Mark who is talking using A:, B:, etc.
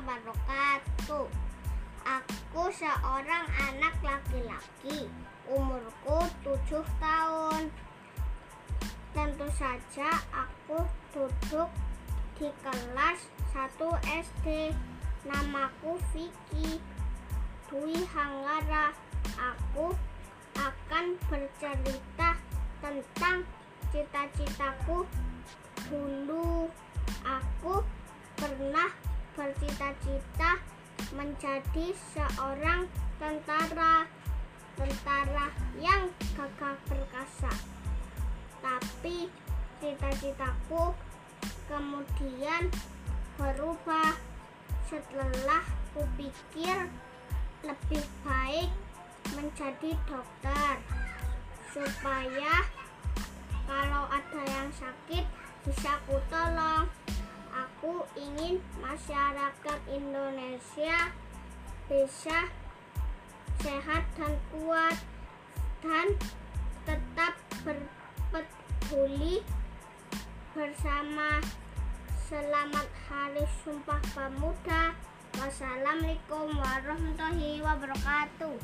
A: wabarakatuh. Aku seorang anak laki-laki. Umurku tujuh tahun. Tentu saja aku duduk di kelas 1 SD. Namaku Vicky Dwi Hanggara. Aku akan bercerita tentang cita-citaku dulu. Aku pernah bercita-cita menjadi seorang tentara tentara yang gagah perkasa. Tapi cita-citaku kemudian berubah setelah kupikir lebih baik menjadi dokter supaya kalau ada yang sakit bisa kutolong ingin masyarakat Indonesia bisa sehat dan kuat dan tetap berpeduli bersama Selamat Hari Sumpah Pemuda. Wassalamualaikum warahmatullahi wabarakatuh.